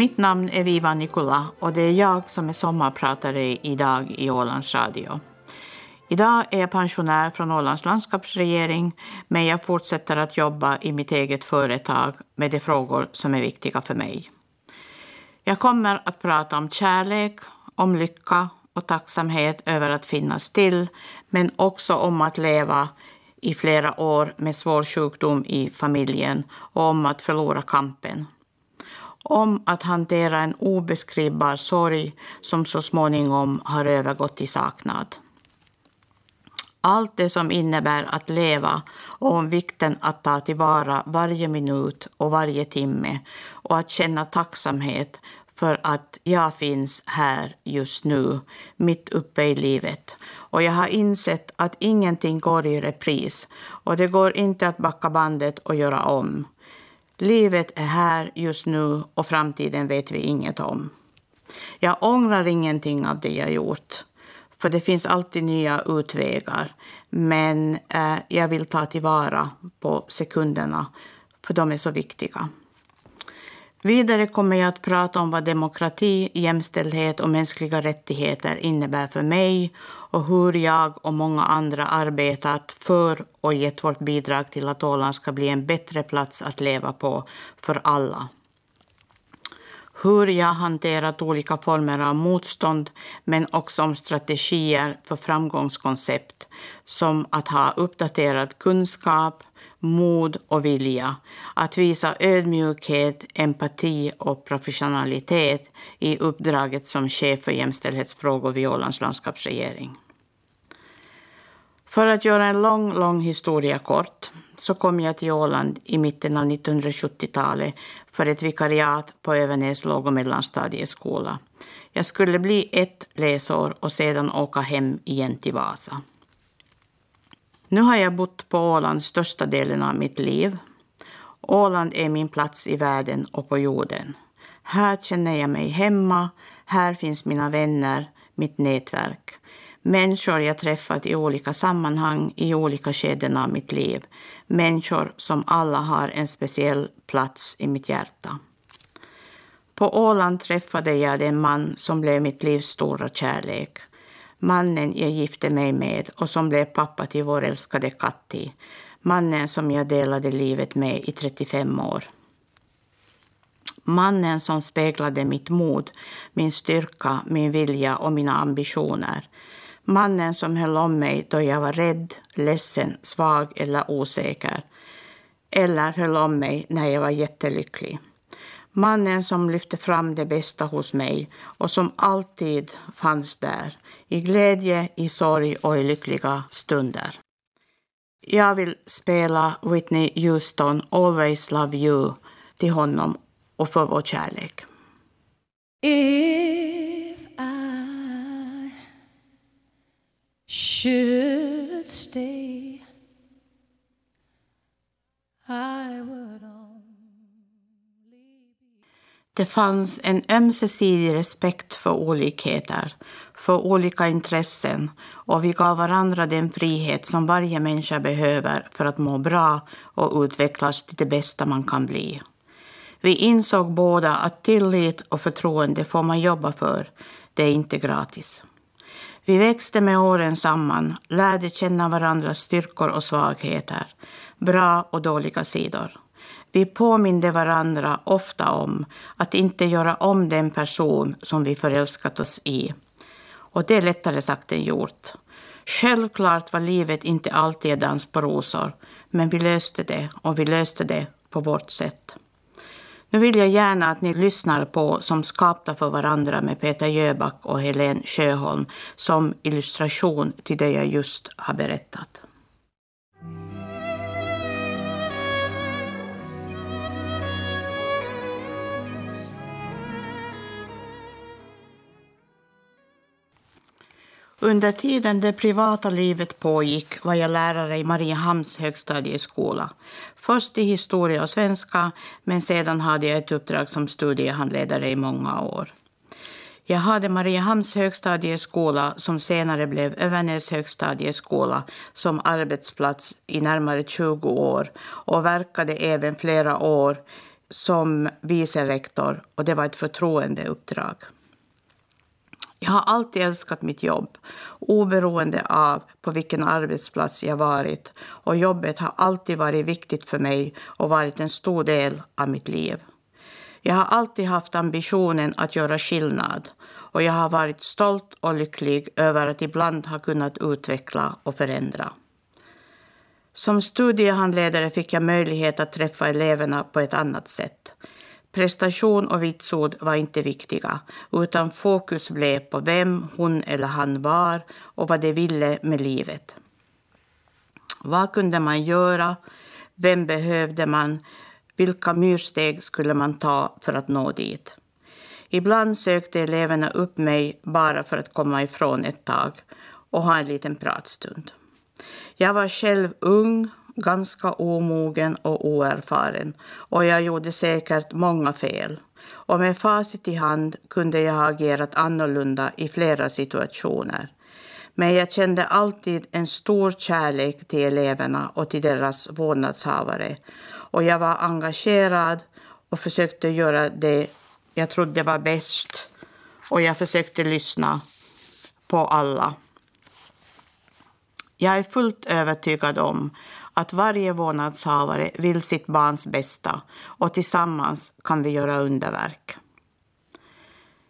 Mitt namn är Viva Nikola och det är jag som är sommarpratare idag i Ålands Radio. Idag är jag pensionär från Ålands landskapsregering men jag fortsätter att jobba i mitt eget företag med de frågor som är viktiga för mig. Jag kommer att prata om kärlek, om lycka och tacksamhet över att finnas till men också om att leva i flera år med svår sjukdom i familjen och om att förlora kampen om att hantera en obeskrivbar sorg som så småningom har övergått i saknad. Allt det som innebär att leva och om vikten att ta tillvara varje minut och varje timme och att känna tacksamhet för att jag finns här just nu, mitt uppe i livet. Och jag har insett att ingenting går i repris och det går inte att backa bandet och göra om. Livet är här just nu och framtiden vet vi inget om. Jag ångrar ingenting av det jag gjort, för det finns alltid nya utvägar. Men eh, jag vill ta tillvara på sekunderna, för de är så viktiga. Vidare kommer jag att prata om vad demokrati, jämställdhet och mänskliga rättigheter innebär för mig och hur jag och många andra arbetat för och gett vårt bidrag till att Åland ska bli en bättre plats att leva på för alla. Hur jag hanterat olika former av motstånd men också om strategier för framgångskoncept som att ha uppdaterad kunskap, mod och vilja att visa ödmjukhet, empati och professionalitet i uppdraget som chef för jämställdhetsfrågor vid Ålands landskapsregering. För att göra en lång, lång historia kort så kom jag till Åland i mitten av 1970-talet för ett vikariat på Övernäs låg och mellanstadieskola. Jag skulle bli ett läsår och sedan åka hem igen till Vasa. Nu har jag bott på Åland största delen av mitt liv. Åland är min plats i världen och på jorden. Här känner jag mig hemma, här finns mina vänner, mitt nätverk. Människor jag träffat i olika sammanhang i olika skeden av mitt liv. Människor som alla har en speciell plats i mitt hjärta. På Åland träffade jag den man som blev mitt livs stora kärlek mannen jag gifte mig med och som blev pappa till vår älskade Katti. Mannen som jag delade livet med i 35 år. Mannen som speglade mitt mod, min styrka, min vilja och mina ambitioner. Mannen som höll om mig då jag var rädd, ledsen, svag eller osäker. Eller höll om mig när jag var jättelycklig. Mannen som lyfte fram det bästa hos mig och som alltid fanns där, i glädje, i sorg och i lyckliga stunder. Jag vill spela Whitney Houston Always Love You till honom och för vår kärlek. If I should stay I would det fanns en ömsesidig respekt för olikheter, för olika intressen och vi gav varandra den frihet som varje människa behöver för att må bra och utvecklas till det bästa man kan bli. Vi insåg båda att tillit och förtroende får man jobba för, det är inte gratis. Vi växte med åren samman, lärde känna varandras styrkor och svagheter, bra och dåliga sidor. Vi påminde varandra ofta om att inte göra om den person som vi förälskat oss i. Och det är lättare sagt än gjort. Självklart var livet inte alltid dans på rosor, men vi löste det och vi löste det på vårt sätt. Nu vill jag gärna att ni lyssnar på Som skapta för varandra med Peter Jöback och Helene Sjöholm som illustration till det jag just har berättat. Under tiden det privata livet pågick var jag lärare i Mariehamns högstadieskola. Först i historia och svenska, men sedan hade jag ett uppdrag som studiehandledare i många år. Jag hade Mariehamns högstadieskola, som senare blev Övernäs högstadieskola, som arbetsplats i närmare 20 år och verkade även flera år som vice rektor och det var ett förtroendeuppdrag. Jag har alltid älskat mitt jobb, oberoende av på vilken arbetsplats jag varit och jobbet har alltid varit viktigt för mig och varit en stor del av mitt liv. Jag har alltid haft ambitionen att göra skillnad och jag har varit stolt och lycklig över att ibland ha kunnat utveckla och förändra. Som studiehandledare fick jag möjlighet att träffa eleverna på ett annat sätt. Prestation och vitsord var inte viktiga, utan fokus blev på vem hon eller han var och vad de ville med livet. Vad kunde man göra? Vem behövde man? Vilka myrsteg skulle man ta för att nå dit? Ibland sökte eleverna upp mig bara för att komma ifrån ett tag och ha en liten pratstund. Jag var själv ung, ganska omogen och oerfaren och jag gjorde säkert många fel. Och med facit i hand kunde jag ha agerat annorlunda i flera situationer. Men jag kände alltid en stor kärlek till eleverna och till deras vårdnadshavare. Och jag var engagerad och försökte göra det jag trodde var bäst. Och jag försökte lyssna på alla. Jag är fullt övertygad om att varje vårdnadshavare vill sitt barns bästa och tillsammans kan vi göra underverk.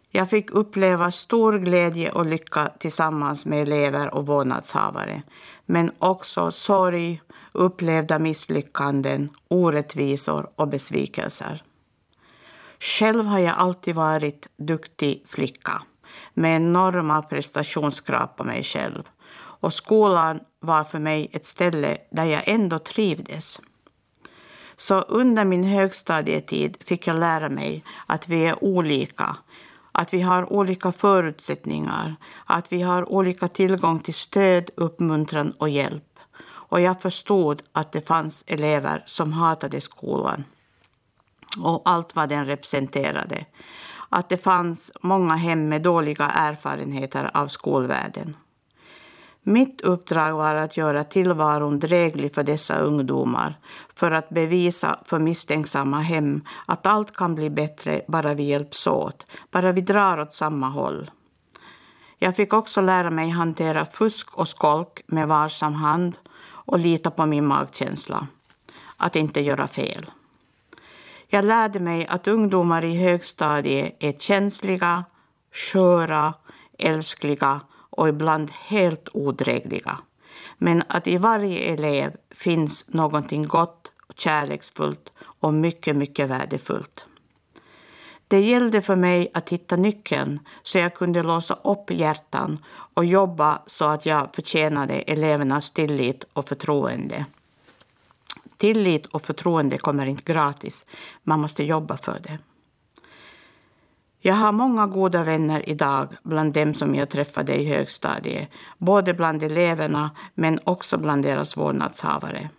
Jag fick uppleva stor glädje och lycka tillsammans med elever och vårdnadshavare, men också sorg, upplevda misslyckanden, orättvisor och besvikelser. Själv har jag alltid varit duktig flicka med enorma prestationskrav på mig själv och skolan var för mig ett ställe där jag ändå trivdes. Så under min högstadietid fick jag lära mig att vi är olika, att vi har olika förutsättningar, att vi har olika tillgång till stöd, uppmuntran och hjälp. Och jag förstod att det fanns elever som hatade skolan och allt vad den representerade. Att det fanns många hem med dåliga erfarenheter av skolvärlden. Mitt uppdrag var att göra tillvaron dräglig för dessa ungdomar för att bevisa för misstänksamma hem att allt kan bli bättre bara vi hjälps åt, bara vi drar åt samma håll. Jag fick också lära mig hantera fusk och skolk med varsam hand och lita på min magkänsla. Att inte göra fel. Jag lärde mig att ungdomar i högstadiet är känsliga, sköra, älskliga och ibland helt odrägliga. Men att i varje elev finns någonting gott, kärleksfullt och mycket, mycket värdefullt. Det gällde för mig att hitta nyckeln så jag kunde låsa upp hjärtan och jobba så att jag förtjänade elevernas tillit och förtroende. Tillit och förtroende kommer inte gratis. Man måste jobba för det. Jag har många goda vänner idag bland dem som jag träffade i högstadiet, både bland eleverna men också bland deras vårdnadshavare.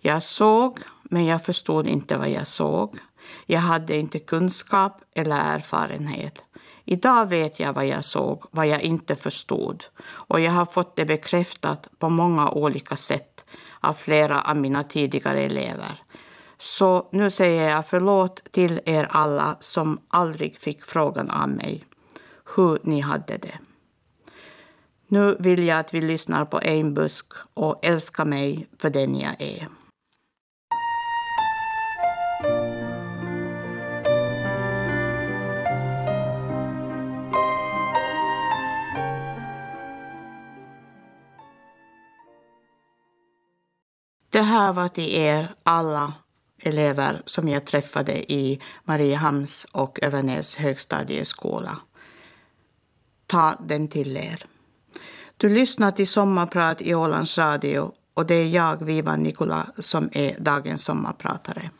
Jag såg, men jag förstod inte vad jag såg. Jag hade inte kunskap eller erfarenhet. Idag vet jag vad jag såg, vad jag inte förstod och jag har fått det bekräftat på många olika sätt av flera av mina tidigare elever. Så nu säger jag förlåt till er alla som aldrig fick frågan av mig hur ni hade det. Nu vill jag att vi lyssnar på Einbusk och älska mig för den jag är. Det här var till er alla elever som jag träffade i Mariehamns och Övernäs högstadieskola. Ta den till er. Du lyssnar till Sommarprat i Ålands Radio och det är jag, Viva Nikola, som är dagens sommarpratare.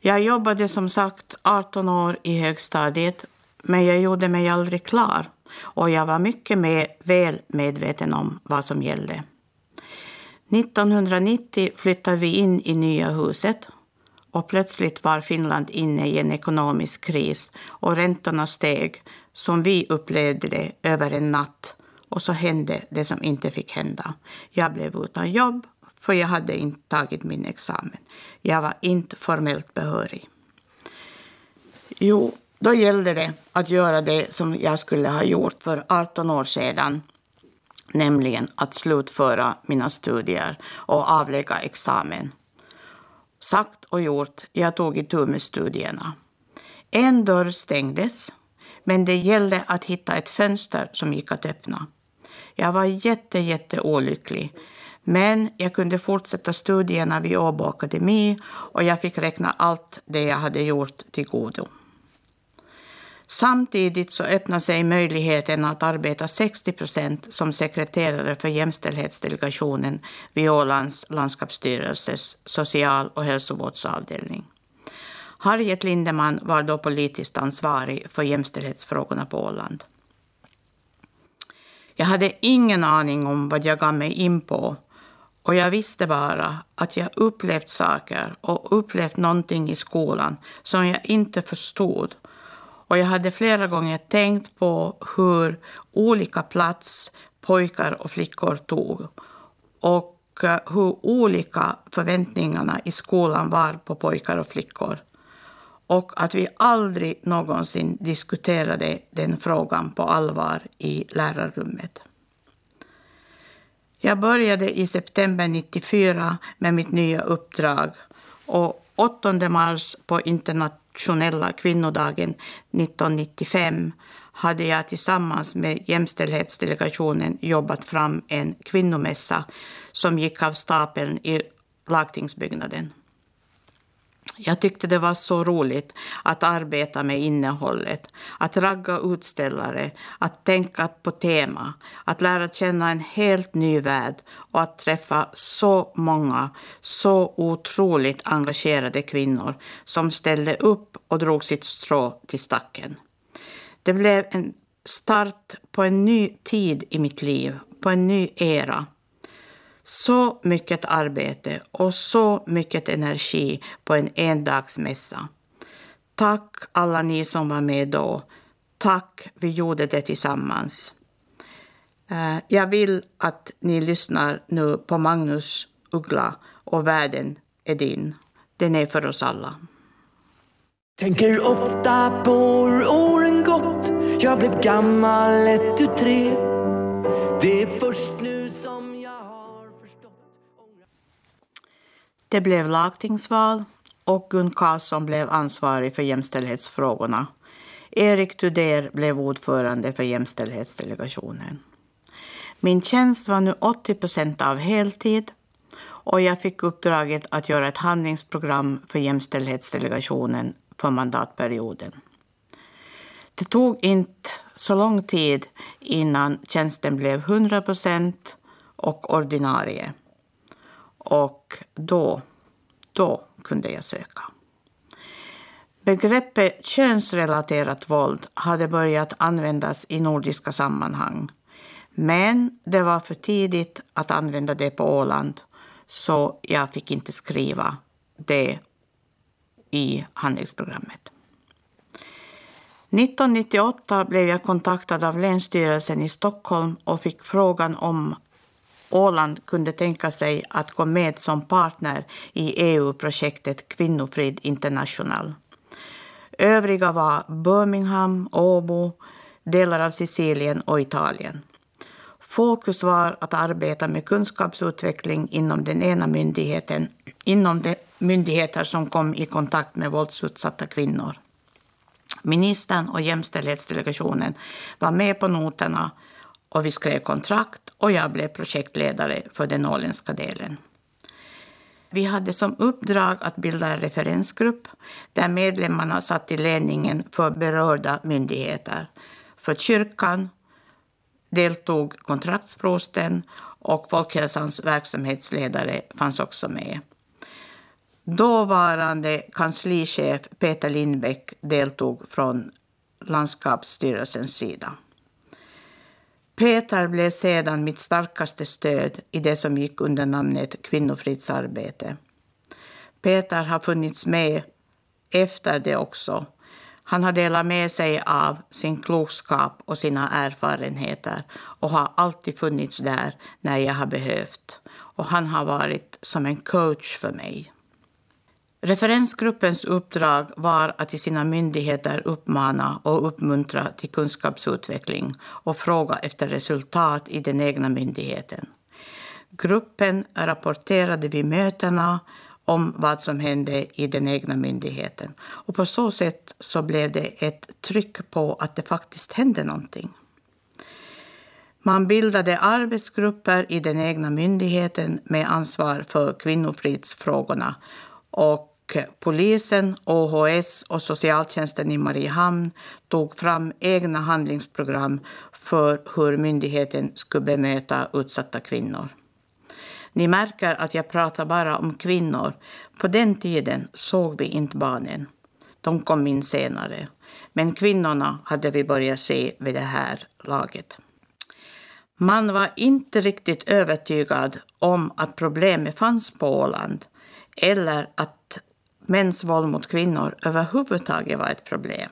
Jag jobbade som sagt 18 år i högstadiet men jag gjorde mig aldrig klar och jag var mycket mer väl medveten om vad som gällde. 1990 flyttade vi in i nya huset och plötsligt var Finland inne i en ekonomisk kris och räntorna steg som vi upplevde det över en natt. Och så hände det som inte fick hända. Jag blev utan jobb, för jag hade inte tagit min examen. Jag var inte formellt behörig. Jo, då gällde det att göra det som jag skulle ha gjort för 18 år sedan nämligen att slutföra mina studier och avlägga examen. Sagt och gjort, jag tog itu med studierna. En dörr stängdes, men det gällde att hitta ett fönster som gick att öppna. Jag var jätte, jätte olycklig. Men jag kunde fortsätta studierna vid Åbo Akademi och jag fick räkna allt det jag hade gjort till godo. Samtidigt så öppnar sig möjligheten att arbeta 60 procent som sekreterare för jämställdhetsdelegationen vid Ålands landskapsstyrelses social och hälsovårdsavdelning. Harriet Lindeman var då politiskt ansvarig för jämställdhetsfrågorna på Åland. Jag hade ingen aning om vad jag gav mig in på och jag visste bara att jag upplevt saker och upplevt någonting i skolan som jag inte förstod och jag hade flera gånger tänkt på hur olika plats pojkar och flickor tog och eh, hur olika förväntningarna i skolan var på pojkar och flickor. Och att vi aldrig någonsin diskuterade den frågan på allvar i lärarrummet. Jag började i september 94 med mitt nya uppdrag och 8 mars på internat internationella kvinnodagen 1995 hade jag tillsammans med jämställdhetsdelegationen jobbat fram en kvinnomässa som gick av stapeln i lagtingsbyggnaden. Jag tyckte det var så roligt att arbeta med innehållet, att ragga utställare, att tänka på tema, att lära känna en helt ny värld och att träffa så många, så otroligt engagerade kvinnor som ställde upp och drog sitt strå till stacken. Det blev en start på en ny tid i mitt liv, på en ny era så mycket arbete och så mycket energi på en endagsmässa. Tack alla ni som var med då. Tack, vi gjorde det tillsammans. Eh, jag vill att ni lyssnar nu på Magnus Uggla och Världen är din. Den är för oss alla. Tänker ofta på hur åren gått Jag blev gammal ett, tu, tre Det är först nu Det blev lagtingsval och Gun Karlsson blev ansvarig för jämställdhetsfrågorna. Erik Tudér blev ordförande för jämställdhetsdelegationen. Min tjänst var nu 80 procent av heltid och jag fick uppdraget att göra ett handlingsprogram för jämställdhetsdelegationen för mandatperioden. Det tog inte så lång tid innan tjänsten blev 100 procent och ordinarie. Och då, då kunde jag söka. Begreppet könsrelaterat våld hade börjat användas i nordiska sammanhang. Men det var för tidigt att använda det på Åland så jag fick inte skriva det i handlingsprogrammet. 1998 blev jag kontaktad av Länsstyrelsen i Stockholm och fick frågan om Åland kunde tänka sig att gå med som partner i EU-projektet Kvinnofrid International. Övriga var Birmingham, Åbo, delar av Sicilien och Italien. Fokus var att arbeta med kunskapsutveckling inom den ena myndigheten, inom de myndigheter som kom i kontakt med våldsutsatta kvinnor. Ministern och jämställdhetsdelegationen var med på noterna och vi skrev kontrakt och jag blev projektledare för den åländska delen. Vi hade som uppdrag att bilda en referensgrupp där medlemmarna satt i ledningen för berörda myndigheter. För kyrkan deltog kontraktsprosten och Folkhälsans verksamhetsledare fanns också med. Dåvarande kanslichef Peter Lindbäck deltog från landskapsstyrelsens sida. Peter blev sedan mitt starkaste stöd i det som gick under namnet kvinnofridsarbete. Peter har funnits med efter det också. Han har delat med sig av sin klokskap och sina erfarenheter och har alltid funnits där när jag har behövt. och han har varit som en coach för mig. Referensgruppens uppdrag var att i sina myndigheter uppmana och uppmuntra till kunskapsutveckling och fråga efter resultat i den egna myndigheten. Gruppen rapporterade vid mötena om vad som hände i den egna myndigheten. Och på så sätt så blev det ett tryck på att det faktiskt hände någonting. Man bildade arbetsgrupper i den egna myndigheten med ansvar för kvinnofridsfrågorna och Eh, polisen, OHS och socialtjänsten i Mariehamn tog fram egna handlingsprogram för hur myndigheten skulle bemöta utsatta kvinnor. Ni märker att jag pratar bara om kvinnor. På den tiden såg vi inte barnen. De kom in senare. Men kvinnorna hade vi börjat se vid det här laget. Man var inte riktigt övertygad om att problemet fanns på Åland eller att mäns våld mot kvinnor överhuvudtaget var ett problem.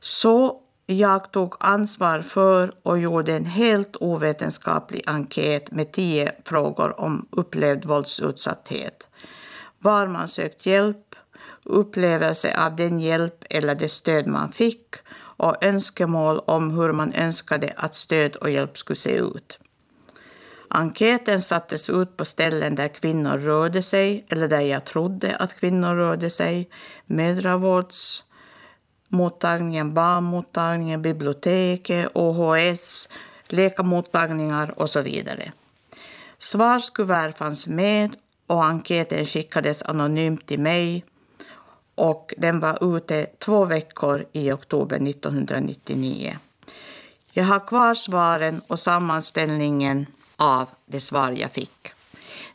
Så jag tog ansvar för och gjorde en helt ovetenskaplig enkät med tio frågor om upplevd våldsutsatthet. Var man sökt hjälp, upplevelse av den hjälp eller det stöd man fick och önskemål om hur man önskade att stöd och hjälp skulle se ut. Enkäten sattes ut på ställen där kvinnor rörde sig eller där jag trodde att kvinnor rörde sig. Mödravårdsmottagningen, barnmottagningen, biblioteket, OHS, läkarmottagningar och så vidare. Svarskuvert fanns med och enkäten skickades anonymt till mig och den var ute två veckor i oktober 1999. Jag har kvar svaren och sammanställningen av det svar jag fick.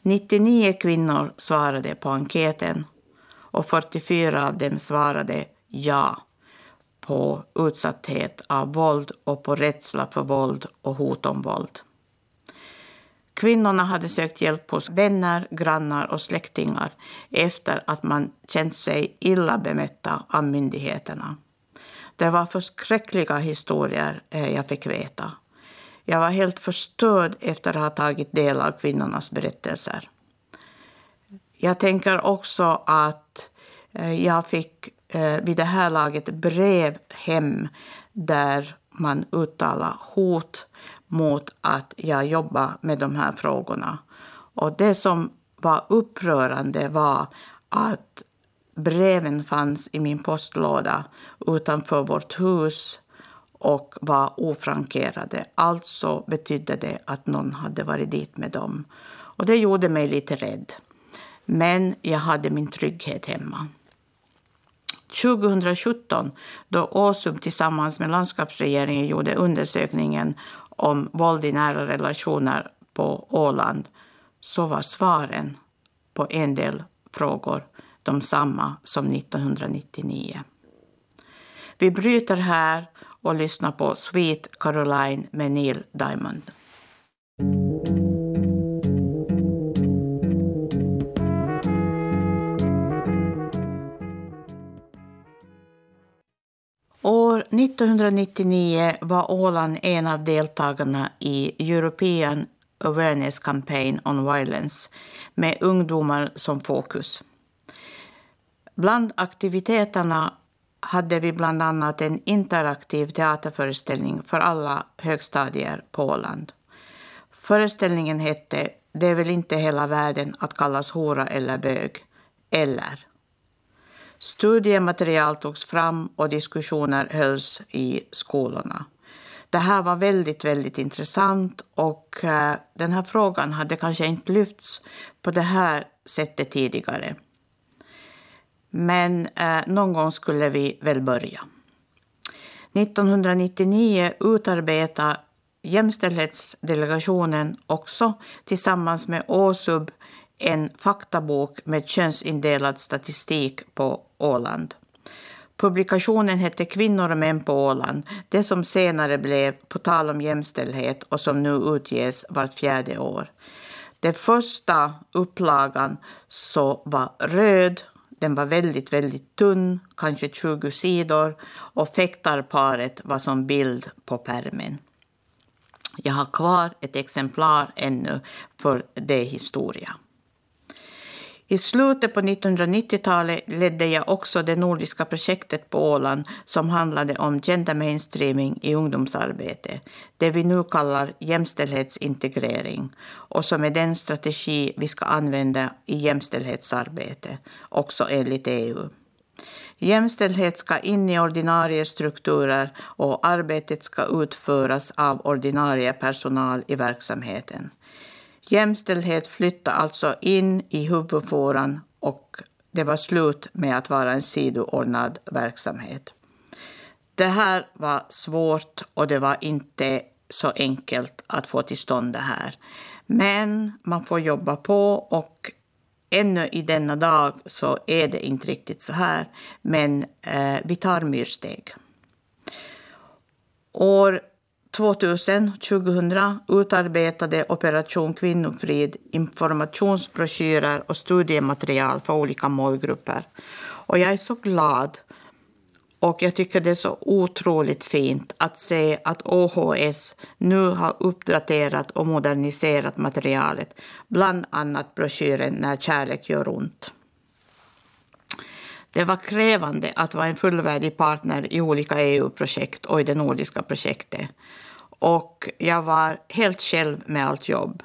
99 kvinnor svarade på enkäten och 44 av dem svarade ja på utsatthet av våld och på rädsla för våld och hot om våld. Kvinnorna hade sökt hjälp hos vänner, grannar och släktingar efter att man känt sig illa bemötta av myndigheterna. Det var förskräckliga historier eh, jag fick veta. Jag var helt förstörd efter att ha tagit del av kvinnornas berättelser. Jag tänker också att eh, jag fick eh, vid det här laget brev hem där man uttalar hot mot att jag jobbar med de här frågorna. Och det som var upprörande var att breven fanns i min postlåda utanför vårt hus och var ofrankerade. Alltså betydde det att någon hade varit dit med dem. Och det gjorde mig lite rädd. Men jag hade min trygghet hemma. 2017, då Åsum tillsammans med landskapsregeringen gjorde undersökningen om våld i nära relationer på Åland, så var svaren på en del frågor de samma som 1999. Vi bryter här och lyssna på Sweet Caroline med Neil Diamond. År 1999 var Åland en av deltagarna i European Awareness Campaign on Violence med ungdomar som fokus. Bland aktiviteterna hade vi bland annat en interaktiv teaterföreställning för alla högstadier på Åland. Föreställningen hette Det är väl inte hela världen att kallas hora eller bög, eller. Studiematerial togs fram och diskussioner hölls i skolorna. Det här var väldigt, väldigt intressant och eh, den här frågan hade kanske inte lyfts på det här sättet tidigare. Men eh, någon gång skulle vi väl börja. 1999 utarbetade Jämställdhetsdelegationen också tillsammans med ÅSUB en faktabok med könsindelad statistik på Åland. Publikationen hette Kvinnor och män på Åland, det som senare blev På tal om jämställdhet och som nu utges vart fjärde år. Den första upplagan så var röd den var väldigt, väldigt tunn, kanske 20 sidor och fäktarparet var som bild på pärmen. Jag har kvar ett exemplar ännu, för det är historia. I slutet på 1990-talet ledde jag också det nordiska projektet på Åland som handlade om gender mainstreaming i ungdomsarbete, det vi nu kallar jämställdhetsintegrering och som är den strategi vi ska använda i jämställdhetsarbete, också enligt EU. Jämställdhet ska in i ordinarie strukturer och arbetet ska utföras av ordinarie personal i verksamheten. Jämställdhet flyttade alltså in i huvudfåran och det var slut med att vara en sidoordnad verksamhet. Det här var svårt och det var inte så enkelt att få till stånd det här. Men man får jobba på och ännu i denna dag så är det inte riktigt så här. Men eh, vi tar myrsteg. År 2000, 2000 utarbetade Operation Kvinnofrid informationsbroschyrer och studiematerial för olika målgrupper. Och jag är så glad och jag tycker det är så otroligt fint att se att OHS nu har uppdaterat och moderniserat materialet, bland annat broschyren När kärlek gör ont. Det var krävande att vara en fullvärdig partner i olika EU-projekt och i det nordiska projektet. Och jag var helt själv med allt jobb.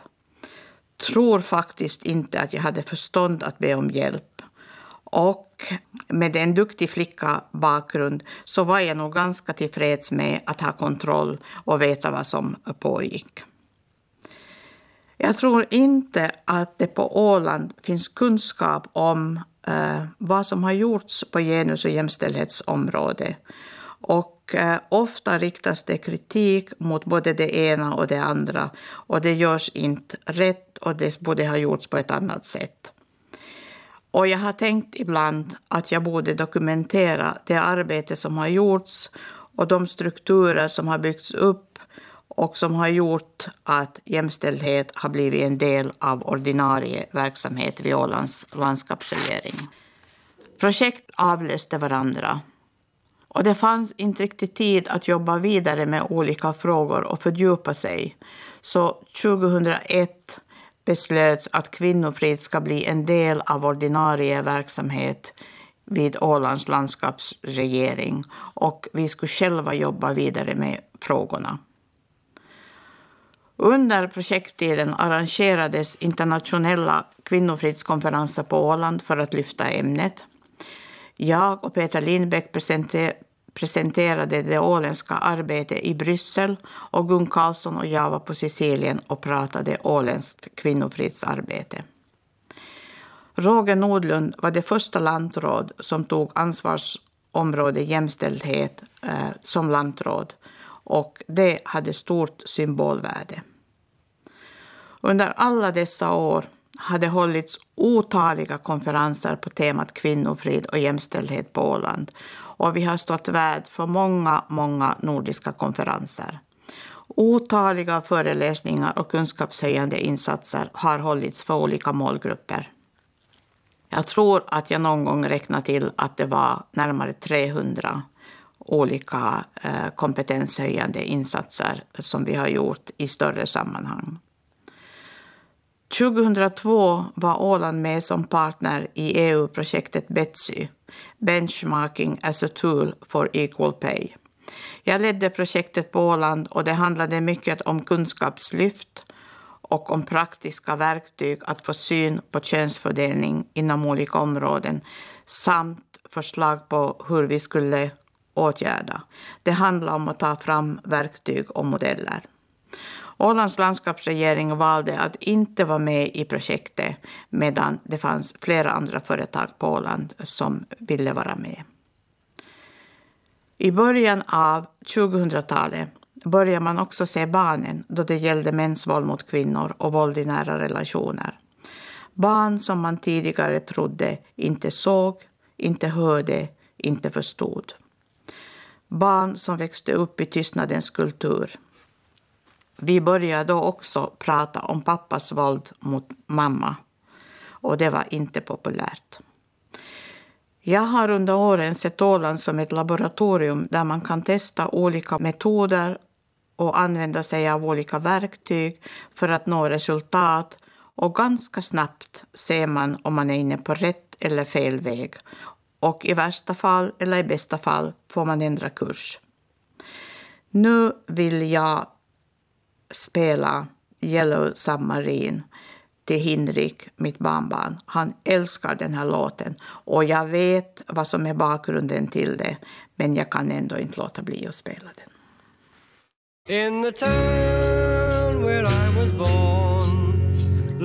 Tror faktiskt inte att jag hade förstånd att be om hjälp. Och med en duktig flicka bakgrund så var jag nog ganska tillfreds med att ha kontroll och veta vad som pågick. Jag tror inte att det på Åland finns kunskap om eh, vad som har gjorts på genus och jämställdhetsområdet. Och eh, ofta riktas det kritik mot både det ena och det andra och det görs inte rätt och det borde ha gjorts på ett annat sätt. Och jag har tänkt ibland att jag borde dokumentera det arbete som har gjorts och de strukturer som har byggts upp och som har gjort att jämställdhet har blivit en del av ordinarie verksamhet vid Ålands landskapsregering. Projekt avlöste varandra och det fanns inte riktigt tid att jobba vidare med olika frågor och fördjupa sig. Så 2001 beslöts att Kvinnofrid ska bli en del av ordinarie verksamhet vid Ålands landskapsregering och vi skulle själva jobba vidare med frågorna. Under projekttiden arrangerades internationella kvinnofridskonferenser på Åland för att lyfta ämnet. Jag och Peter Lindbäck presenterade det åländska arbetet i Bryssel och Gun Karlsson och jag var på Sicilien och pratade åländskt kvinnofridsarbete. Roger Nordlund var det första lantråd som tog ansvarsområde jämställdhet eh, som lantråd och det hade stort symbolvärde. Under alla dessa år hade hållits otaliga konferenser på temat kvinnofrid och jämställdhet på Åland och vi har stått värd för många, många nordiska konferenser. Otaliga föreläsningar och kunskapshöjande insatser har hållits för olika målgrupper. Jag tror att jag någon gång räknade till att det var närmare 300 olika eh, kompetenshöjande insatser som vi har gjort i större sammanhang. 2002 var Åland med som partner i EU-projektet BETSY, Benchmarking as a Tool for Equal Pay. Jag ledde projektet på Åland och det handlade mycket om kunskapslyft och om praktiska verktyg att få syn på könsfördelning inom olika områden samt förslag på hur vi skulle åtgärda. Det handlar om att ta fram verktyg och modeller. Ålands landskapsregering valde att inte vara med i projektet medan det fanns flera andra företag på Åland som ville vara med. I början av 2000-talet började man också se barnen då det gällde mäns våld mot kvinnor och våld i nära relationer. Barn som man tidigare trodde inte såg, inte hörde, inte förstod. Barn som växte upp i tystnadens kultur. Vi började då också prata om pappas våld mot mamma och det var inte populärt. Jag har under åren sett Åland som ett laboratorium där man kan testa olika metoder och använda sig av olika verktyg för att nå resultat och ganska snabbt ser man om man är inne på rätt eller fel väg. Och i värsta fall, eller i bästa fall, får man ändra kurs. Nu vill jag spela Yellow Submarine till Hinrik, mitt barnbarn. Han älskar den här låten och jag vet vad som är bakgrunden till det, men jag kan ändå inte låta bli att spela den. In the town where I was born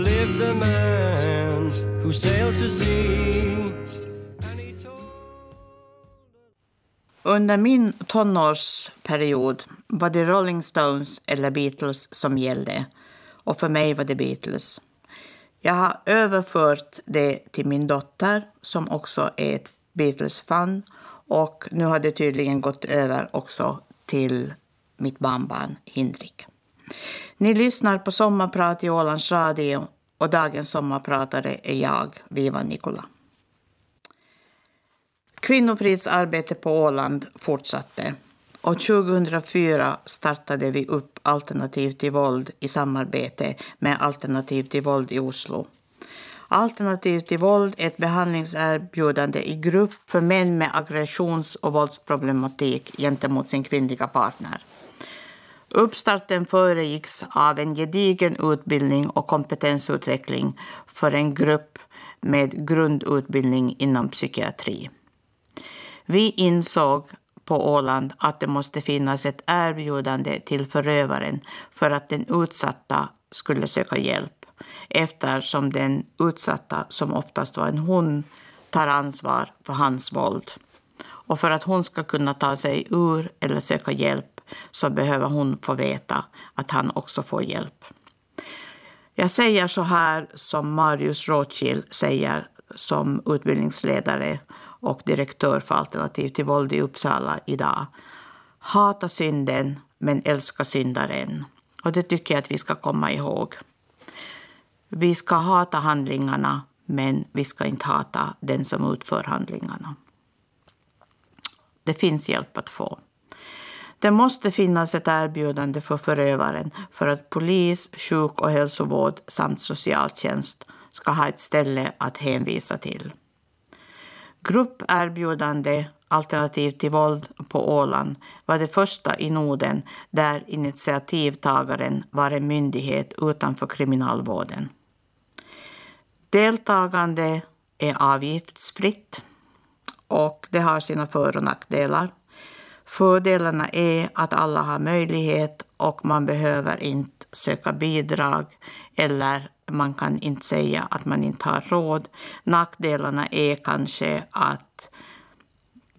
lived a man who sailed to sea Under min tonårsperiod var det Rolling Stones eller Beatles som gällde. Och för mig var det Beatles. Jag har överfört det till min dotter som också är ett Beatles-fan. Och nu har det tydligen gått över också till mitt barnbarn Hindrik. Ni lyssnar på Sommarprat i Ålands Radio och dagens sommarpratare är jag, Viva Nikola. Kvinnofridsarbetet på Åland fortsatte och 2004 startade vi upp Alternativ till våld i samarbete med Alternativ till våld i Oslo. Alternativ till våld är ett behandlingserbjudande i grupp för män med aggressions och våldsproblematik gentemot sin kvinnliga partner. Uppstarten föregicks av en gedigen utbildning och kompetensutveckling för en grupp med grundutbildning inom psykiatri. Vi insåg på Åland att det måste finnas ett erbjudande till förövaren för att den utsatta skulle söka hjälp eftersom den utsatta, som oftast var en hon, tar ansvar för hans våld. Och för att hon ska kunna ta sig ur eller söka hjälp så behöver hon få veta att han också får hjälp. Jag säger så här som Marius Rothschild säger som utbildningsledare och direktör för Alternativ till våld i Uppsala idag. Hata synden, men älska syndaren. Och det tycker jag att vi ska komma ihåg. Vi ska hata handlingarna, men vi ska inte hata den som utför handlingarna. Det finns hjälp att få. Det måste finnas ett erbjudande för förövaren för att polis, sjuk och hälsovård samt socialtjänst ska ha ett ställe att hänvisa till. Grupperbjudande Alternativ till våld på Åland var det första i Norden där initiativtagaren var en myndighet utanför kriminalvården. Deltagande är avgiftsfritt och det har sina för och nackdelar. Fördelarna är att alla har möjlighet och man behöver inte söka bidrag eller man kan inte säga att man inte har råd. Nackdelarna är kanske att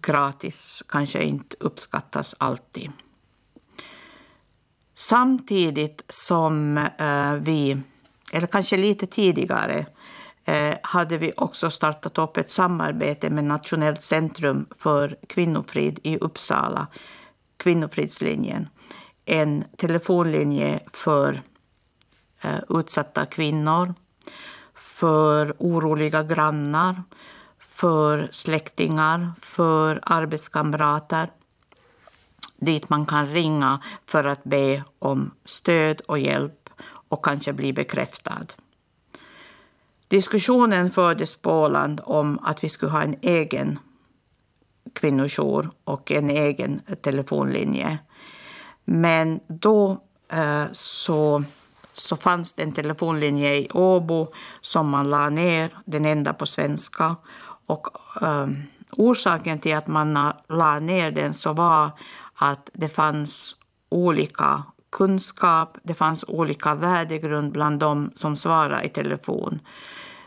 gratis kanske inte uppskattas alltid. Samtidigt som eh, vi, eller kanske lite tidigare, eh, hade vi också startat upp ett samarbete med Nationellt centrum för kvinnofrid i Uppsala, Kvinnofridslinjen. En telefonlinje för Eh, utsatta kvinnor, för oroliga grannar, för släktingar, för arbetskamrater dit man kan ringa för att be om stöd och hjälp och kanske bli bekräftad. Diskussionen fördes på Åland om att vi skulle ha en egen kvinnojour och en egen telefonlinje. Men då eh, så så fanns det en telefonlinje i Åbo som man la ner, den enda på svenska. Och um, orsaken till att man la ner den så var att det fanns olika kunskap, det fanns olika värdegrund bland dem som svarade i telefon.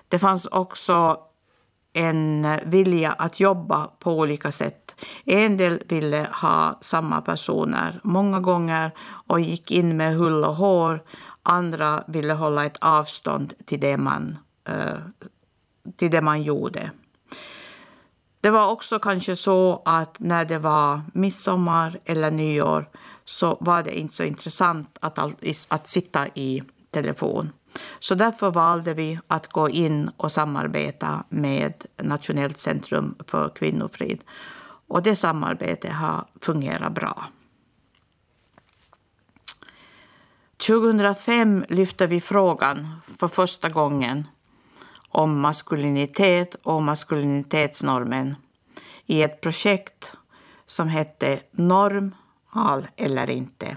Det fanns också en vilja att jobba på olika sätt. En del ville ha samma personer många gånger och gick in med hull och hår. Andra ville hålla ett avstånd till det man, uh, till det man gjorde. Det var också kanske så att när det var midsommar eller nyår så var det inte så intressant att, att sitta i telefon. Så därför valde vi att gå in och samarbeta med Nationellt centrum för kvinnofrid. Och det samarbetet har fungerat bra. 2005 lyfte vi frågan för första gången om maskulinitet och maskulinitetsnormen i ett projekt som hette Norm, all eller inte.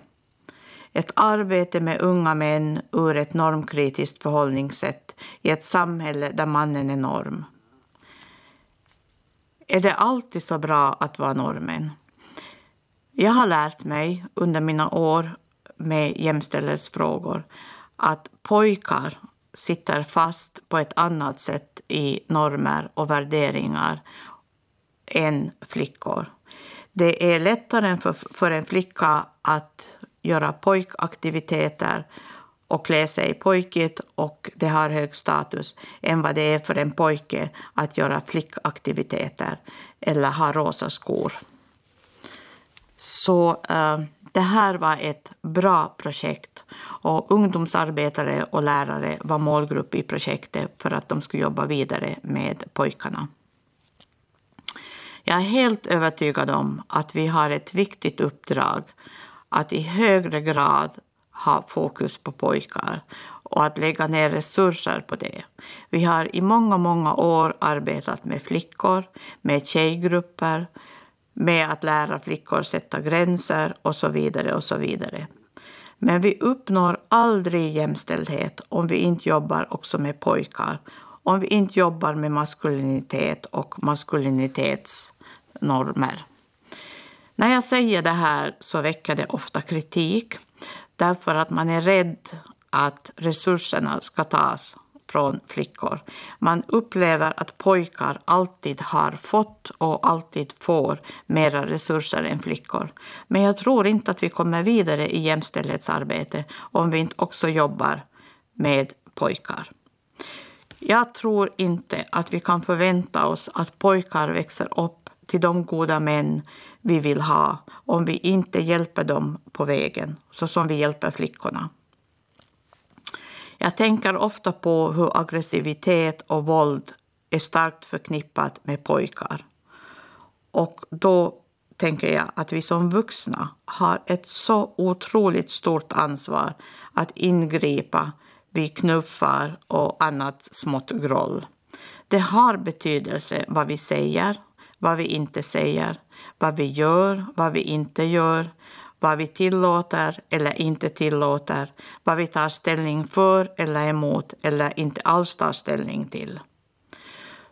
Ett arbete med unga män ur ett normkritiskt förhållningssätt i ett samhälle där mannen är norm. Är det alltid så bra att vara normen? Jag har lärt mig under mina år med jämställdhetsfrågor att pojkar sitter fast på ett annat sätt i normer och värderingar än flickor. Det är lättare för, för en flicka att göra pojkaktiviteter och klä sig pojkigt och det har hög status än vad det är för en pojke att göra flickaktiviteter eller ha rosa skor. Så äh, det här var ett bra projekt och ungdomsarbetare och lärare var målgrupp i projektet för att de skulle jobba vidare med pojkarna. Jag är helt övertygad om att vi har ett viktigt uppdrag att i högre grad ha fokus på pojkar och att lägga ner resurser på det. Vi har i många, många år arbetat med flickor, med tjejgrupper, med att lära flickor sätta gränser och så vidare och så vidare. Men vi uppnår aldrig jämställdhet om vi inte jobbar också med pojkar. Om vi inte jobbar med maskulinitet och maskulinitetsnormer. När jag säger det här så väcker det ofta kritik därför att man är rädd att resurserna ska tas från flickor. Man upplever att pojkar alltid har fått och alltid får mera resurser än flickor. Men jag tror inte att vi kommer vidare i jämställdhetsarbete om vi inte också jobbar med pojkar. Jag tror inte att vi kan förvänta oss att pojkar växer upp till de goda män vi vill ha om vi inte hjälper dem på vägen så som vi hjälper flickorna. Jag tänker ofta på hur aggressivitet och våld är starkt förknippat med pojkar. Och då tänker jag att vi som vuxna har ett så otroligt stort ansvar att ingripa vid knuffar och annat smått groll. Det har betydelse vad vi säger, vad vi inte säger, vad vi gör, vad vi inte gör, vad vi tillåter eller inte tillåter, vad vi tar ställning för eller emot eller inte alls tar ställning till.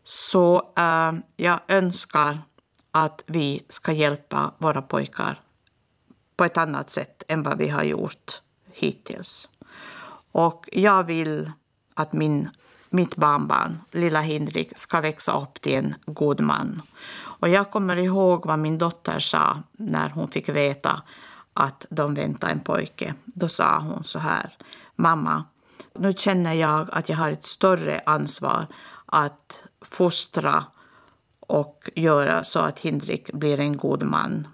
Så äh, jag önskar att vi ska hjälpa våra pojkar på ett annat sätt än vad vi har gjort hittills. Och jag vill att min, mitt barnbarn, lilla Hindrik, ska växa upp till en god man. Och jag kommer ihåg vad min dotter sa när hon fick veta att de väntade en pojke. Då sa hon så här. Mamma, nu känner jag att jag har ett större ansvar att fostra och göra så att Hindrik blir en god man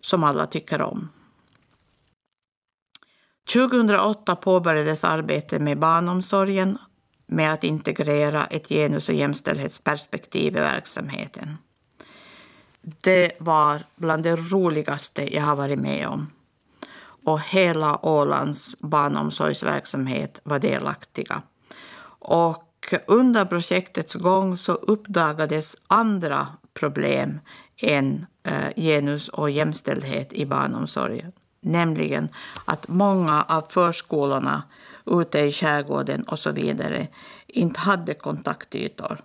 som alla tycker om. 2008 påbörjades arbetet med barnomsorgen med att integrera ett genus och jämställdhetsperspektiv i verksamheten. Det var bland det roligaste jag har varit med om och hela Ålands barnomsorgsverksamhet var delaktiga. Och under projektets gång så uppdagades andra problem än eh, genus och jämställdhet i barnomsorgen. Nämligen att många av förskolorna ute i skärgården och så vidare inte hade kontaktytor.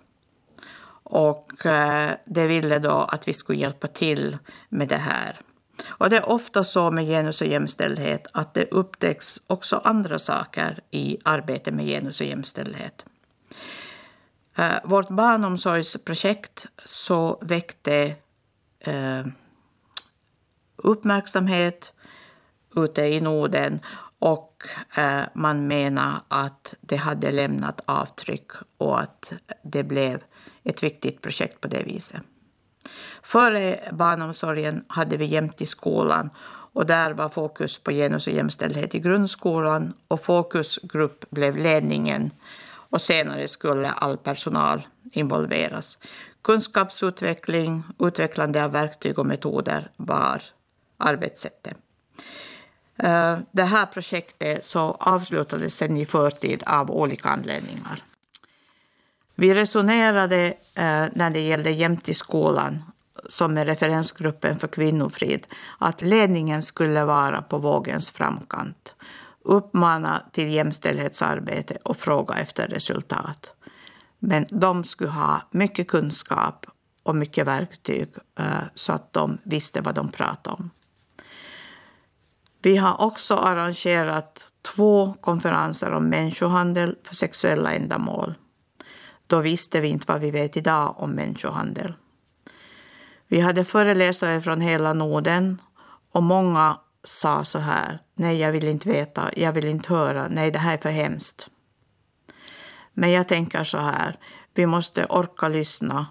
Och eh, det ville då att vi skulle hjälpa till med det här. Och det är ofta så med genus och jämställdhet att det upptäcks också andra saker i arbetet med genus och jämställdhet. Eh, vårt barnomsorgsprojekt så väckte eh, uppmärksamhet ute i Norden och eh, man menar att det hade lämnat avtryck och att det blev ett viktigt projekt på det viset. Före barnomsorgen hade vi jämt i skolan och där var fokus på genus och jämställdhet i grundskolan och fokusgrupp blev ledningen och senare skulle all personal involveras. Kunskapsutveckling, utvecklande av verktyg och metoder var arbetssättet. Eh, det här projektet så avslutades sedan i förtid av olika anledningar. Vi resonerade eh, när det gällde Jämtiskolan som är referensgruppen för kvinnofrid, att ledningen skulle vara på vågens framkant, uppmana till jämställdhetsarbete och fråga efter resultat. Men de skulle ha mycket kunskap och mycket verktyg eh, så att de visste vad de pratade om. Vi har också arrangerat två konferenser om människohandel för sexuella ändamål. Då visste vi inte vad vi vet idag om människohandel. Vi hade föreläsare från hela Norden och många sa så här. Nej, jag vill inte veta, jag vill inte höra, nej, det här är för hemskt. Men jag tänker så här, vi måste orka lyssna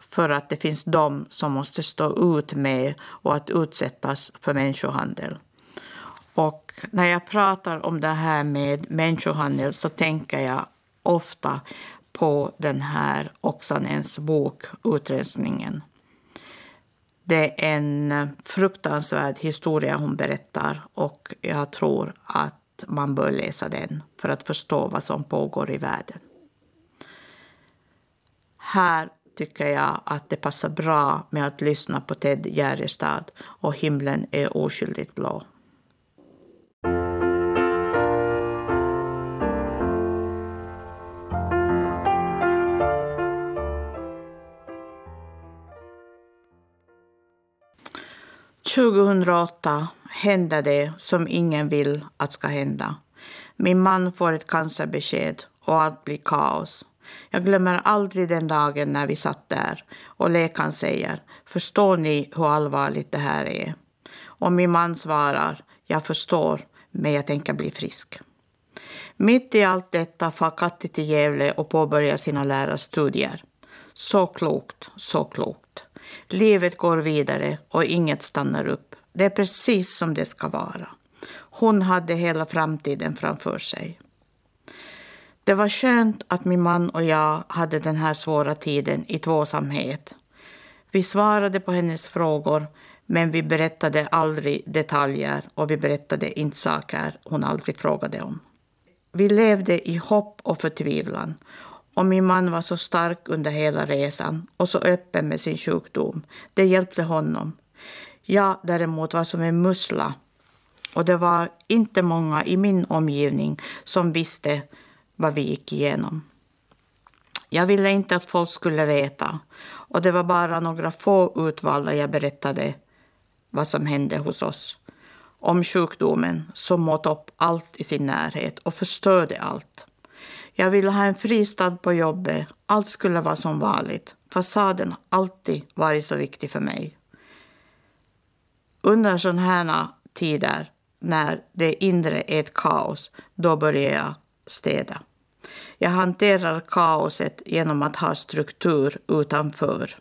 för att det finns de som måste stå ut med och att utsättas för människohandel. Och när jag pratar om det här med människohandel så tänker jag ofta på den här Oksanens bok Utrensningen. Det är en eh, fruktansvärd historia hon berättar och jag tror att man bör läsa den för att förstå vad som pågår i världen. Här tycker jag att det passar bra med att lyssna på Ted Gärdestad och Himlen är oskyldigt blå. 2008 hände det som ingen vill att ska hända. Min man får ett cancerbesked och allt blir kaos. Jag glömmer aldrig den dagen när vi satt där och läkaren säger Förstår ni hur allvarligt det här är? Och min man svarar Jag förstår, men jag tänker bli frisk. Mitt i allt detta far Katti till Gävle och påbörjar sina lärarstudier. Så klokt, så klokt. Livet går vidare och inget stannar upp. Det är precis som det ska vara. Hon hade hela framtiden framför sig. Det var skönt att min man och jag hade den här svåra tiden i tvåsamhet. Vi svarade på hennes frågor, men vi berättade aldrig detaljer och vi berättade inte saker hon aldrig frågade om. Vi levde i hopp och förtvivlan och min man var så stark under hela resan och så öppen med sin sjukdom. Det hjälpte honom. Jag däremot var som en mussla och det var inte många i min omgivning som visste vad vi gick igenom. Jag ville inte att folk skulle veta och det var bara några få utvalda jag berättade vad som hände hos oss. Om sjukdomen som åt upp allt i sin närhet och förstörde allt. Jag ville ha en fristad på jobbet. Allt skulle vara som vanligt. Fasaden har alltid varit så viktig för mig. Under sådana här tider när det inre är ett kaos, då börjar jag städa. Jag hanterar kaoset genom att ha struktur utanför.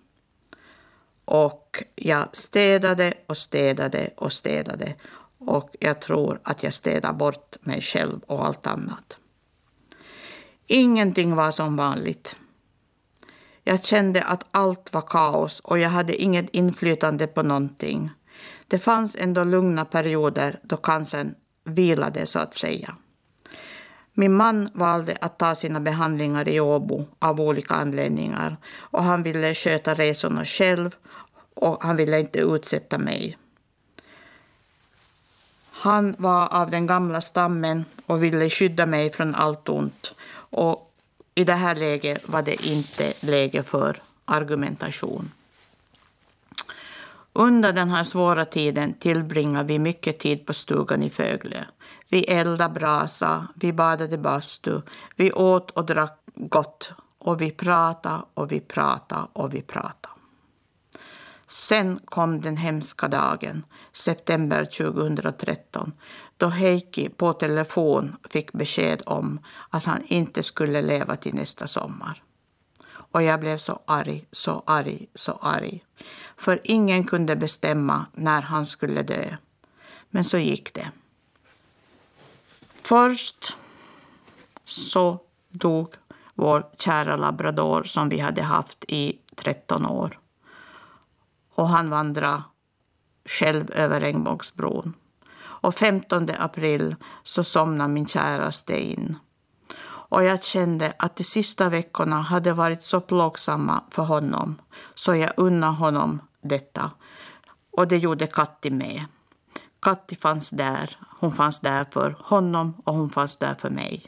Och jag städade och städade och städade. Och jag tror att jag städade bort mig själv och allt annat. Ingenting var som vanligt. Jag kände att allt var kaos och jag hade inget inflytande på någonting. Det fanns ändå lugna perioder då cancern vilade så att säga. Min man valde att ta sina behandlingar i Åbo av olika anledningar och han ville sköta resorna själv och han ville inte utsätta mig. Han var av den gamla stammen och ville skydda mig från allt ont. Och i det här läget var det inte läge för argumentation. Under den här svåra tiden tillbringade vi mycket tid på stugan i Fögle. Vi eldade brasa, vi badade bastu, vi åt och drack gott och vi pratade och vi pratade och vi pratade. Sen kom den hemska dagen, september 2013, då Heikki på telefon fick besked om att han inte skulle leva till nästa sommar. Och jag blev så arg, så arg, så arg. För ingen kunde bestämma när han skulle dö. Men så gick det. Först så dog vår kära labrador som vi hade haft i 13 år. Och han vandrade själv över regnbågsbron och 15 april så somnade min käraste in. Och jag kände att de sista veckorna hade varit så plågsamma för honom så jag unnade honom detta. Och det gjorde Katti med. Katti fanns där. Hon fanns där för honom och hon fanns där för mig.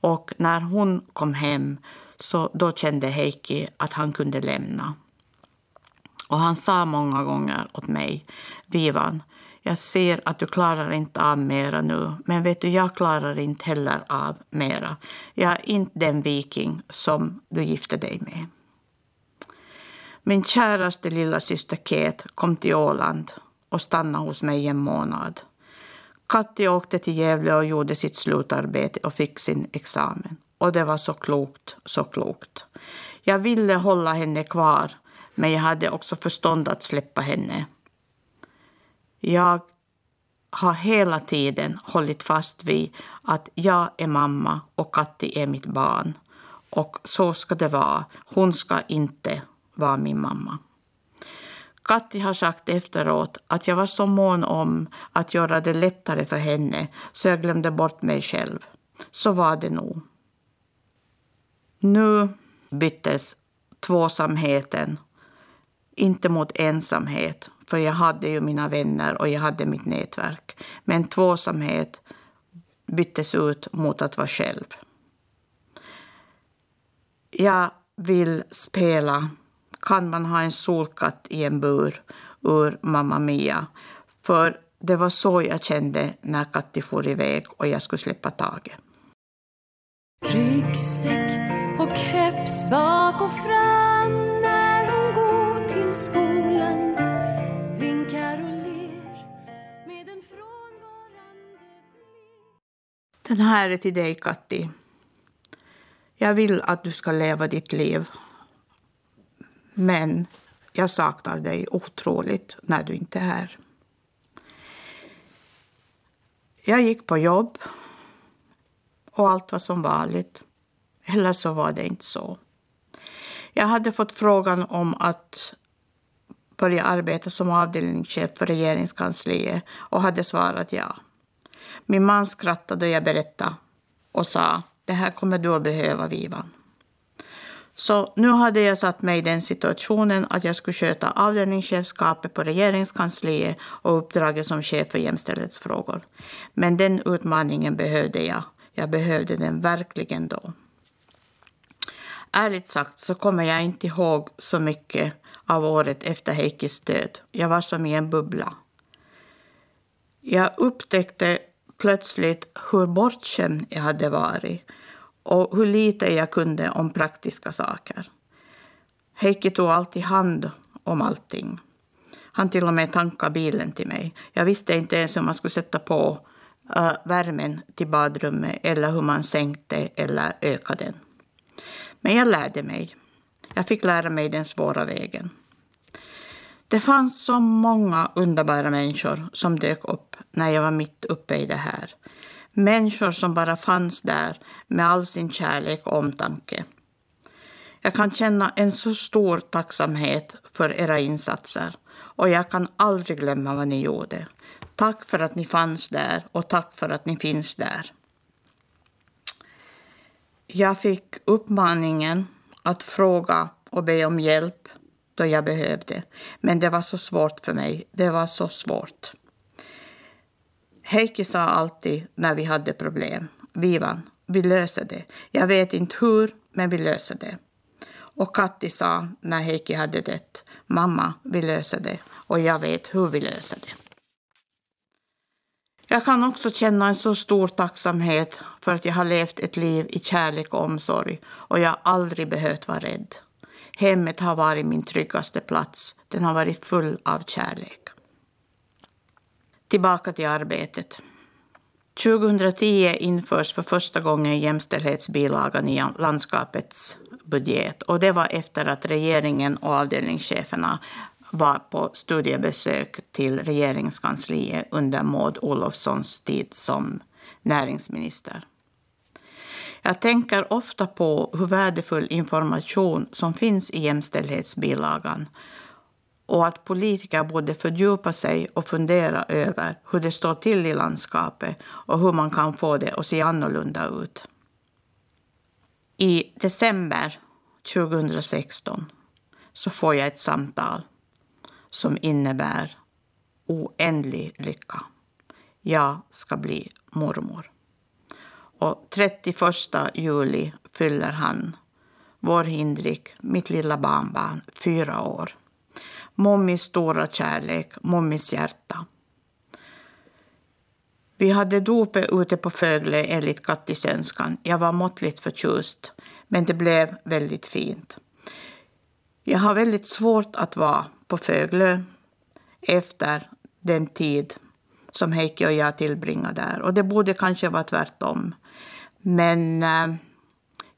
Och när hon kom hem så då kände Heikki att han kunde lämna. Och han sa många gånger åt mig, Vivan, jag ser att du klarar inte av mera nu, men vet du, jag klarar inte heller av mera. Jag är inte den viking som du gifte dig med. Min käraste lilla syster Kate kom till Åland och stannade hos mig en månad. Katti åkte till Gävle och gjorde sitt slutarbete och fick sin examen. Och det var så klokt, så klokt. Jag ville hålla henne kvar, men jag hade också förstånd att släppa henne. Jag har hela tiden hållit fast vid att jag är mamma och Katti är mitt barn. Och så ska det vara. Hon ska inte vara min mamma. Katti har sagt efteråt att jag var så mån om att göra det lättare för henne så jag glömde bort mig själv. Så var det nog. Nu byttes tvåsamheten inte mot ensamhet, för jag hade ju mina vänner och jag hade mitt nätverk. Men tvåsamhet byttes ut mot att vara själv. Jag vill spela Kan man ha en solkatt i en bur ur Mamma Mia. För det var så jag kände när Katti for iväg och jag skulle släppa taget. Ryggsäck och keps bak och fram när hon går till skolan Den här är till dig, Katti. Jag vill att du ska leva ditt liv. Men jag saknar dig otroligt när du inte är här. Jag gick på jobb och allt var som vanligt. Eller så var det inte så. Jag hade fått frågan om att börja arbeta som avdelningschef för regeringskansliet och hade svarat ja. Min man skrattade och jag berättade och sa det här kommer du att behöva, Vivan. Så nu hade jag satt mig i den situationen att jag skulle sköta avdelningschefskapet på regeringskansliet och uppdraget som chef för jämställdhetsfrågor. Men den utmaningen behövde jag. Jag behövde den verkligen då. Ärligt sagt så kommer jag inte ihåg så mycket av året efter Heikis död. Jag var som i en bubbla. Jag upptäckte plötsligt hur bortskämd jag hade varit och hur lite jag kunde om praktiska saker. Heikki tog alltid hand om allting. Han till och med tankade bilen till mig. Jag visste inte ens hur man skulle sätta på uh, värmen till badrummet eller hur man sänkte eller ökade den. Men jag lärde mig. Jag fick lära mig den svåra vägen. Det fanns så många underbara människor som dök upp när jag var mitt uppe i det här. Människor som bara fanns där med all sin kärlek och omtanke. Jag kan känna en så stor tacksamhet för era insatser och jag kan aldrig glömma vad ni gjorde. Tack för att ni fanns där och tack för att ni finns där. Jag fick uppmaningen att fråga och be om hjälp då jag behövde. Men det var så svårt för mig. Det var så svårt. Heikki sa alltid när vi hade problem. Vivan, vi löser det. Jag vet inte hur, men vi löser det. Och Katti sa när Heikki hade dött. Mamma, vi löser det. Och jag vet hur vi löser det. Jag kan också känna en så stor tacksamhet för att jag har levt ett liv i kärlek och omsorg och jag har aldrig behövt vara rädd. Hemmet har varit min tryggaste plats. Den har varit full av kärlek. Tillbaka till arbetet. 2010 införs för första gången jämställdhetsbilagan i landskapets budget. Och det var efter att regeringen och avdelningscheferna var på studiebesök till regeringskansliet under Maud Olofssons tid som näringsminister. Jag tänker ofta på hur värdefull information som finns i jämställdhetsbilagan och att politiker borde fördjupa sig och fundera över hur det står till i landskapet och hur man kan få det att se annorlunda ut. I december 2016 så får jag ett samtal som innebär oändlig lycka. Jag ska bli mormor. Och 31 juli fyller han, vår Hindrik, mitt lilla barnbarn, fyra år. Mommis stora kärlek, mommis hjärta. Vi hade dopet ute på Fögle enligt Kattis önskan. Jag var måttligt förtjust, men det blev väldigt fint. Jag har väldigt svårt att vara på Föglö efter den tid som Heikki och jag tillbringade där. Och det borde kanske vara tvärtom. Men eh,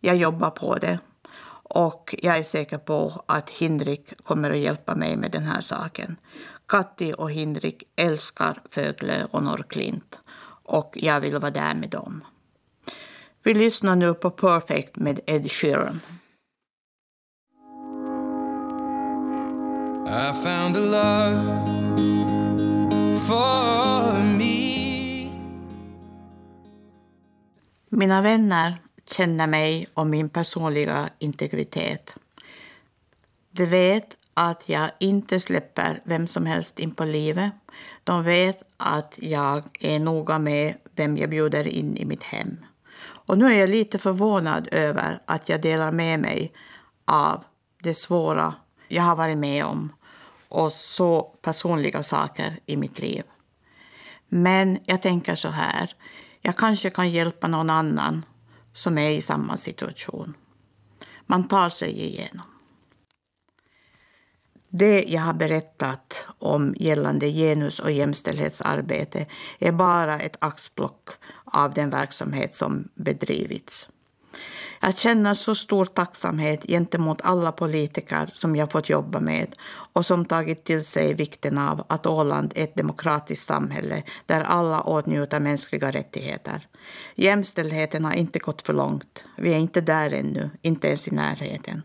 jag jobbar på det. Och jag är säker på att Hindrik kommer att hjälpa mig med den här saken. Katti och Hindrik älskar Fögle och Norrklint. Och jag vill vara där med dem. Vi lyssnar nu på Perfect med Ed Sheeran. I found a love for me. Mina vänner känner mig och min personliga integritet. De vet att jag inte släpper vem som helst in på livet. De vet att jag är noga med vem jag bjuder in i mitt hem. Och nu är jag lite förvånad över att jag delar med mig av det svåra jag har varit med om och så personliga saker i mitt liv. Men jag tänker så här, jag kanske kan hjälpa någon annan som är i samma situation. Man tar sig igenom. Det jag har berättat om gällande genus och jämställdhetsarbete är bara ett axplock av den verksamhet som bedrivits. Jag känner så stor tacksamhet gentemot alla politiker som jag fått jobba med och som tagit till sig vikten av att Åland är ett demokratiskt samhälle där alla åtnjuter mänskliga rättigheter. Jämställdheten har inte gått för långt. Vi är inte där ännu, inte ens i närheten.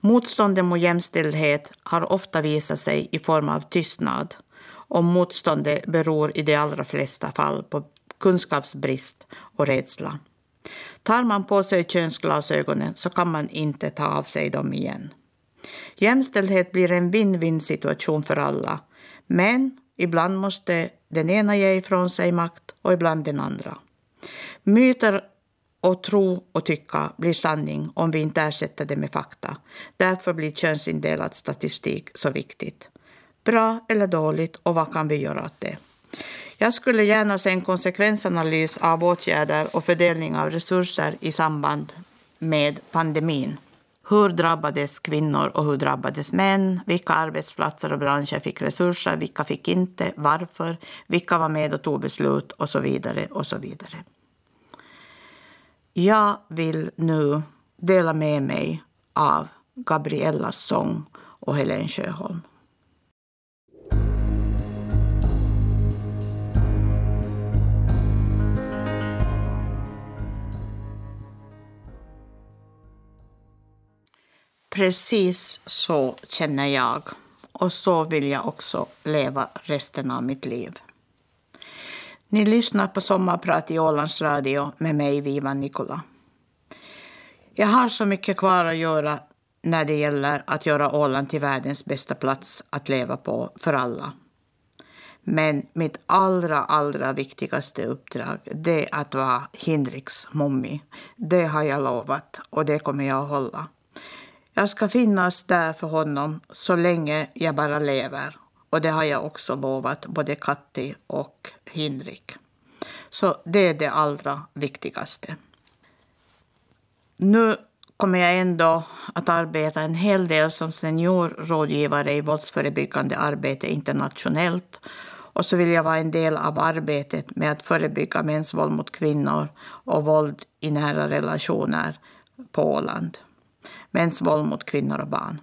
Motståndet mot jämställdhet har ofta visat sig i form av tystnad och motståndet beror i de allra flesta fall på kunskapsbrist och rädsla. Tar man på sig könsglasögonen så kan man inte ta av sig dem igen. Jämställdhet blir en win-win situation för alla. Men ibland måste den ena ge ifrån sig makt och ibland den andra. Myter och tro och tycka blir sanning om vi inte ersätter det med fakta. Därför blir könsindelad statistik så viktigt. Bra eller dåligt och vad kan vi göra åt det? Jag skulle gärna se en konsekvensanalys av åtgärder och fördelning av resurser i samband med pandemin. Hur drabbades kvinnor och hur drabbades män? Vilka arbetsplatser och branscher fick resurser? Vilka fick inte? Varför? Vilka var med och tog beslut? Och så vidare och så vidare. Jag vill nu dela med mig av Gabriellas sång och Helen Sjöholm. Precis så känner jag och så vill jag också leva resten av mitt liv. Ni lyssnar på Sommarprat i Ålands Radio med mig, Vivan Nikola. Jag har så mycket kvar att göra när det gäller att göra Åland till världens bästa plats att leva på för alla. Men mitt allra, allra viktigaste uppdrag det är att vara Hindriks mommi. Det har jag lovat och det kommer jag att hålla. Jag ska finnas där för honom så länge jag bara lever. Och det har jag också lovat både Katti och Hinrik. Så det är det allra viktigaste. Nu kommer jag ändå att arbeta en hel del som seniorrådgivare i våldsförebyggande arbete internationellt. Och så vill jag vara en del av arbetet med att förebygga mäns våld mot kvinnor och våld i nära relationer på Åland mäns våld mot kvinnor och barn.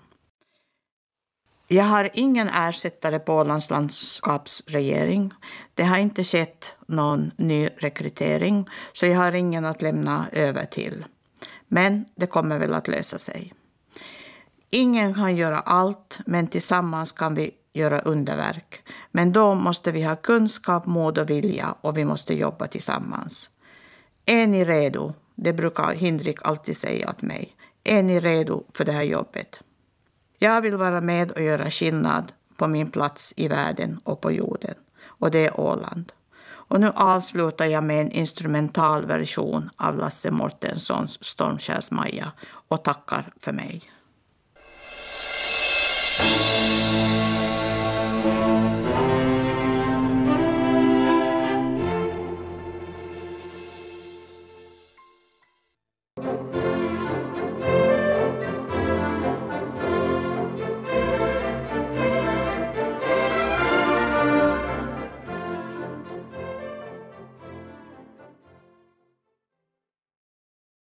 Jag har ingen ersättare på Ålands landskapsregering. Det har inte skett någon ny rekrytering, så jag har ingen att lämna över till. Men det kommer väl att lösa sig. Ingen kan göra allt, men tillsammans kan vi göra underverk. Men då måste vi ha kunskap, mod och vilja och vi måste jobba tillsammans. Är ni redo? Det brukar Hindrik alltid säga åt mig. Är ni redo för det här jobbet? Jag vill vara med och göra skillnad på min plats i världen och på jorden. Och det är Åland. Och nu avslutar jag med en instrumental version av Lasse Mortenssons Stormkärs-Maja och tackar för mig.